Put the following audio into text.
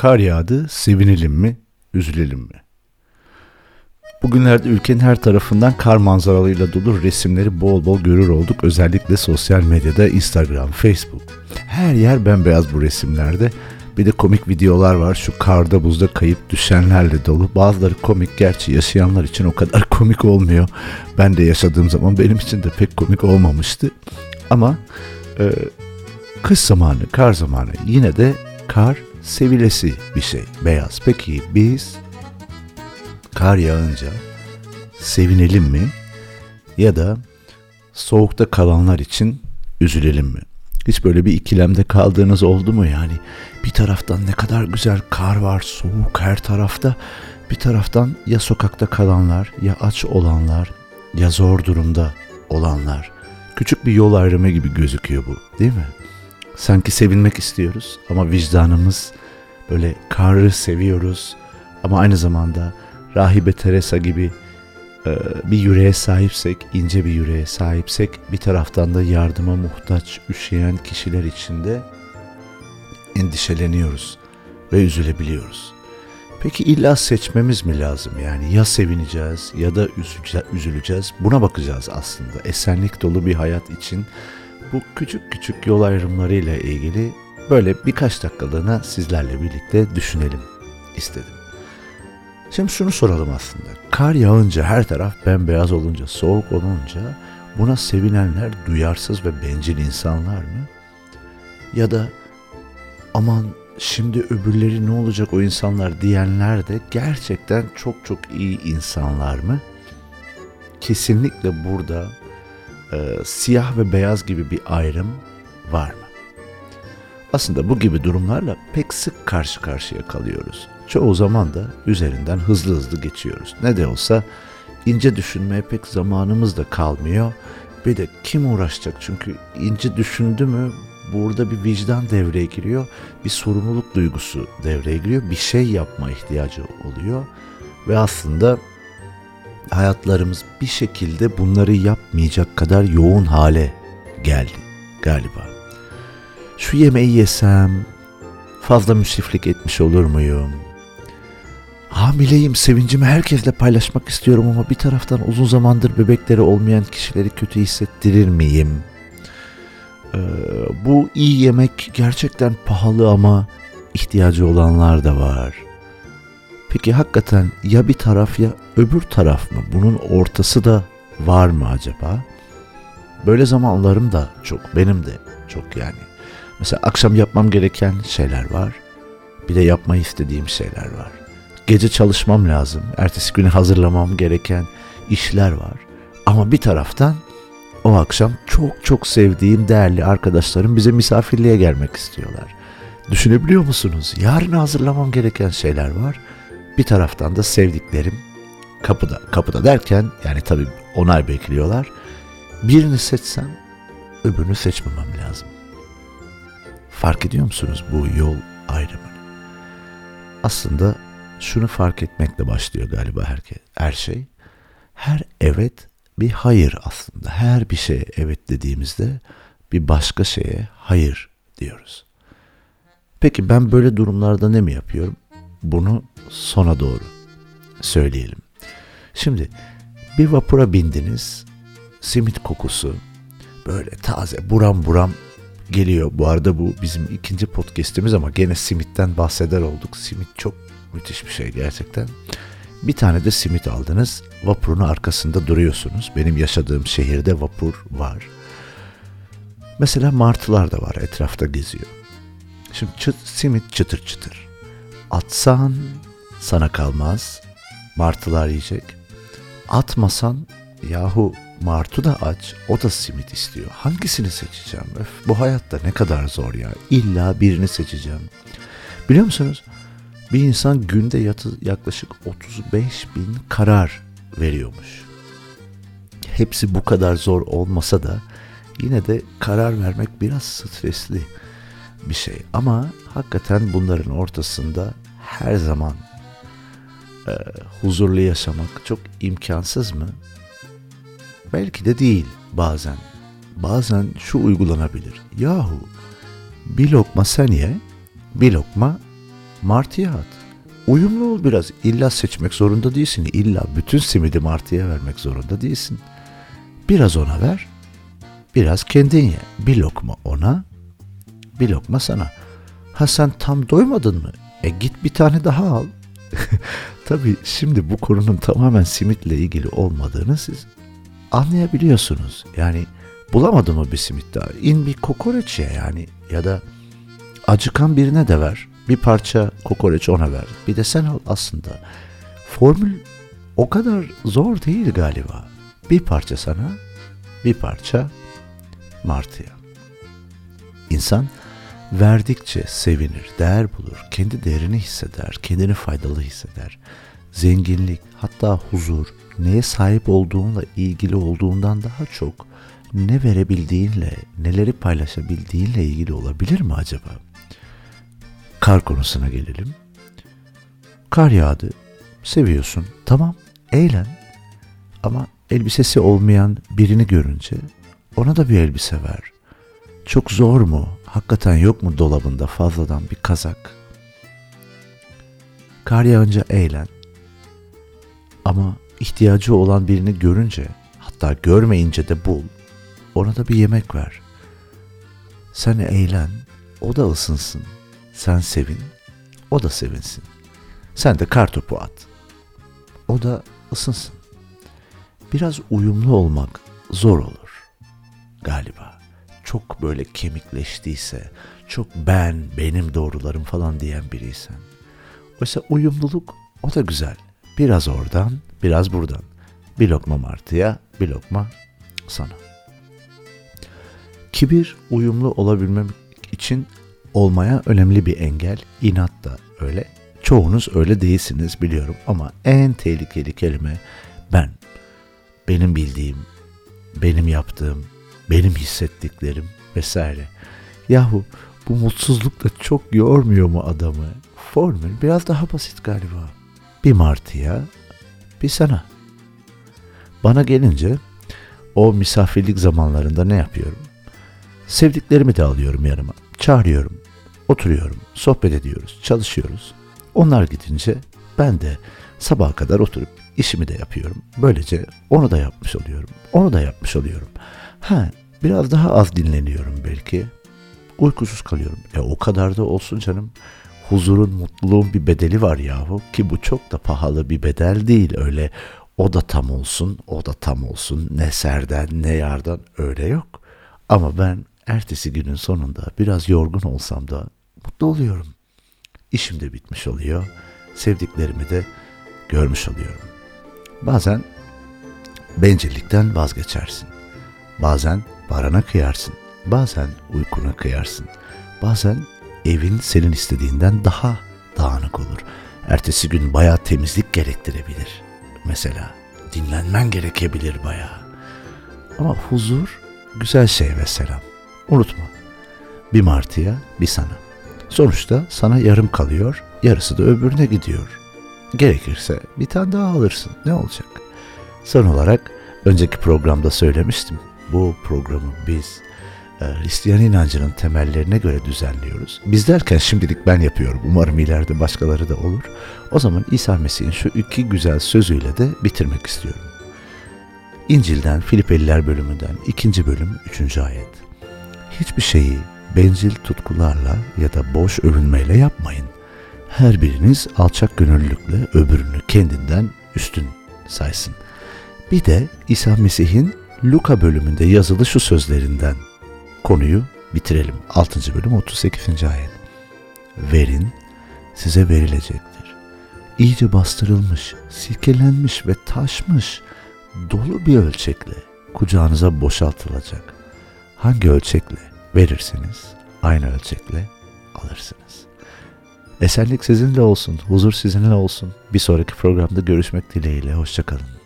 Kar yağdı, sevinelim mi, üzülelim mi? Bugünlerde ülkenin her tarafından kar manzaralarıyla dolu resimleri bol bol görür olduk. Özellikle sosyal medyada, Instagram, Facebook. Her yer bembeyaz bu resimlerde. Bir de komik videolar var. Şu karda buzda kayıp düşenlerle dolu. Bazıları komik gerçi yaşayanlar için o kadar komik olmuyor. Ben de yaşadığım zaman benim için de pek komik olmamıştı. Ama e, kış zamanı, kar zamanı yine de kar sevilesi bir şey. Beyaz. Peki biz kar yağınca sevinelim mi? Ya da soğukta kalanlar için üzülelim mi? Hiç böyle bir ikilemde kaldığınız oldu mu yani? Bir taraftan ne kadar güzel kar var, soğuk her tarafta. Bir taraftan ya sokakta kalanlar, ya aç olanlar, ya zor durumda olanlar. Küçük bir yol ayrımı gibi gözüküyor bu, değil mi? Sanki sevinmek istiyoruz ama vicdanımız böyle karı seviyoruz ama aynı zamanda Rahibe Teresa gibi e, bir yüreğe sahipsek, ince bir yüreğe sahipsek bir taraftan da yardıma muhtaç, üşüyen kişiler içinde endişeleniyoruz ve üzülebiliyoruz. Peki illa seçmemiz mi lazım? Yani ya sevineceğiz ya da üzüleceğiz. Buna bakacağız aslında. Esenlik dolu bir hayat için bu küçük küçük yol ayrımlarıyla ilgili böyle birkaç dakikalığına sizlerle birlikte düşünelim istedim. Şimdi şunu soralım aslında. Kar yağınca her taraf bembeyaz olunca, soğuk olunca buna sevinenler duyarsız ve bencil insanlar mı? Ya da aman şimdi öbürleri ne olacak o insanlar diyenler de gerçekten çok çok iyi insanlar mı? Kesinlikle burada e, siyah ve beyaz gibi bir ayrım var mı? Aslında bu gibi durumlarla pek sık karşı karşıya kalıyoruz. Çoğu zaman da üzerinden hızlı hızlı geçiyoruz. Ne de olsa ince düşünmeye pek zamanımız da kalmıyor. Bir de kim uğraşacak çünkü ince düşündü mü burada bir vicdan devreye giriyor. Bir sorumluluk duygusu devreye giriyor. Bir şey yapma ihtiyacı oluyor. Ve aslında hayatlarımız bir şekilde bunları yapmayacak kadar yoğun hale geldi galiba. Şu yemeği yesem fazla müsriflik etmiş olur muyum? Hamileyim, sevincimi herkesle paylaşmak istiyorum ama bir taraftan uzun zamandır bebekleri olmayan kişileri kötü hissettirir miyim? Ee, bu iyi yemek gerçekten pahalı ama ihtiyacı olanlar da var. Peki hakikaten ya bir taraf ya öbür taraf mı? Bunun ortası da var mı acaba? Böyle zamanlarım da çok, benim de çok yani. Mesela akşam yapmam gereken şeyler var. Bir de yapmayı istediğim şeyler var. Gece çalışmam lazım. Ertesi günü hazırlamam gereken işler var. Ama bir taraftan o akşam çok çok sevdiğim değerli arkadaşlarım bize misafirliğe gelmek istiyorlar. Düşünebiliyor musunuz? Yarın hazırlamam gereken şeyler var. Bir taraftan da sevdiklerim kapıda. Kapıda derken yani tabii onay bekliyorlar. Birini seçsem öbürünü seçmemem lazım. Fark ediyor musunuz bu yol ayrımını? Aslında şunu fark etmekle başlıyor galiba herkes, her şey. Her evet bir hayır aslında. Her bir şeye evet dediğimizde bir başka şeye hayır diyoruz. Peki ben böyle durumlarda ne mi yapıyorum? Bunu sona doğru söyleyelim. Şimdi bir vapura bindiniz, simit kokusu böyle taze buram buram geliyor. Bu arada bu bizim ikinci podcast'imiz ama gene simitten bahseder olduk. Simit çok müthiş bir şey gerçekten. Bir tane de simit aldınız. Vapurun arkasında duruyorsunuz. Benim yaşadığım şehirde vapur var. Mesela martılar da var etrafta geziyor. Şimdi çıt, simit çıtır çıtır. Atsan sana kalmaz. Martılar yiyecek. Atmasan yahu Martu da aç, o da simit istiyor. Hangisini seçeceğim? Öf, bu hayatta ne kadar zor ya. İlla birini seçeceğim. Biliyor musunuz? Bir insan günde yatı, yaklaşık 35 bin karar veriyormuş. Hepsi bu kadar zor olmasa da yine de karar vermek biraz stresli bir şey. Ama hakikaten bunların ortasında her zaman e, huzurlu yaşamak çok imkansız mı? Belki de değil bazen. Bazen şu uygulanabilir. Yahu bir lokma sen ye, bir lokma martıya at. Uyumlu ol biraz. İlla seçmek zorunda değilsin. İlla bütün simidi martıya vermek zorunda değilsin. Biraz ona ver. Biraz kendin ye. Bir lokma ona. Bir lokma sana. Ha sen tam doymadın mı? E git bir tane daha al. Tabii şimdi bu konunun tamamen simitle ilgili olmadığını siz anlayabiliyorsunuz. Yani bulamadın mı bir simit daha? İn bir kokoreç ye yani ya da acıkan birine de ver. Bir parça kokoreç ona ver. Bir de sen al aslında. Formül o kadar zor değil galiba. Bir parça sana, bir parça martıya. İnsan verdikçe sevinir, değer bulur, kendi değerini hisseder, kendini faydalı hisseder. Zenginlik, hatta huzur, neye sahip olduğunla ilgili olduğundan daha çok ne verebildiğinle, neleri paylaşabildiğinle ilgili olabilir mi acaba? Kar konusuna gelelim. Kar yağdı, seviyorsun, tamam, eğlen. Ama elbisesi olmayan birini görünce ona da bir elbise ver. Çok zor mu? Hakikaten yok mu dolabında fazladan bir kazak? Kar yağınca eğlen. Ama ihtiyacı olan birini görünce, hatta görmeyince de bul. Ona da bir yemek ver. Sen eğlen, o da ısınsın. Sen sevin, o da sevinsin. Sen de kar topu at. O da ısınsın. Biraz uyumlu olmak zor olur galiba. Çok böyle kemikleştiyse, çok ben, benim doğrularım falan diyen biriysen. Oysa uyumluluk o da güzel. Biraz oradan, biraz buradan. Bir lokma martıya, bir lokma sana. Kibir uyumlu olabilmem için olmaya önemli bir engel. İnat da öyle. Çoğunuz öyle değilsiniz biliyorum ama en tehlikeli kelime ben. Benim bildiğim, benim yaptığım, benim hissettiklerim vesaire. Yahu bu mutsuzluk da çok yormuyor mu adamı? Formül biraz daha basit galiba. Bir martıya, bir sana. Bana gelince o misafirlik zamanlarında ne yapıyorum? Sevdiklerimi de alıyorum yanıma. Çağırıyorum. Oturuyorum. Sohbet ediyoruz. Çalışıyoruz. Onlar gidince ben de sabaha kadar oturup işimi de yapıyorum. Böylece onu da yapmış oluyorum. Onu da yapmış oluyorum. Ha biraz daha az dinleniyorum belki. Uykusuz kalıyorum. E o kadar da olsun canım. Huzurun, mutluluğun bir bedeli var yahu ki bu çok da pahalı bir bedel değil öyle. O da tam olsun, o da tam olsun. Ne serden ne yardan öyle yok. Ama ben ertesi günün sonunda biraz yorgun olsam da mutlu oluyorum. İşim de bitmiş oluyor. Sevdiklerimi de görmüş oluyorum. Bazen bencillikten vazgeçersin. Bazen parana kıyarsın. Bazen uykuna kıyarsın. Bazen evin senin istediğinden daha dağınık olur. Ertesi gün bayağı temizlik gerektirebilir. Mesela dinlenmen gerekebilir bayağı. Ama huzur güzel şey ve selam. Unutma. Bir martıya bir sana. Sonuçta sana yarım kalıyor, yarısı da öbürüne gidiyor. Gerekirse bir tane daha alırsın. Ne olacak? Son olarak önceki programda söylemiştim. Bu programı biz e, Hristiyan inancının temellerine göre düzenliyoruz. Biz derken şimdilik ben yapıyorum. Umarım ileride başkaları da olur. O zaman İsa Mesih'in şu iki güzel sözüyle de bitirmek istiyorum. İncil'den Filipeliler bölümünden ikinci bölüm üçüncü ayet. Hiçbir şeyi bencil tutkularla ya da boş övünmeyle yapmayın. Her biriniz alçak gönüllülükle öbürünü kendinden üstün saysın. Bir de İsa Mesih'in Luka bölümünde yazılı şu sözlerinden konuyu bitirelim. 6. bölüm 38. ayet. Verin, size verilecektir. İyice bastırılmış, silkelenmiş ve taşmış, dolu bir ölçekle kucağınıza boşaltılacak. Hangi ölçekle verirseniz aynı ölçekle alırsınız. Esenlik sizinle olsun, huzur sizinle olsun. Bir sonraki programda görüşmek dileğiyle. Hoşçakalın.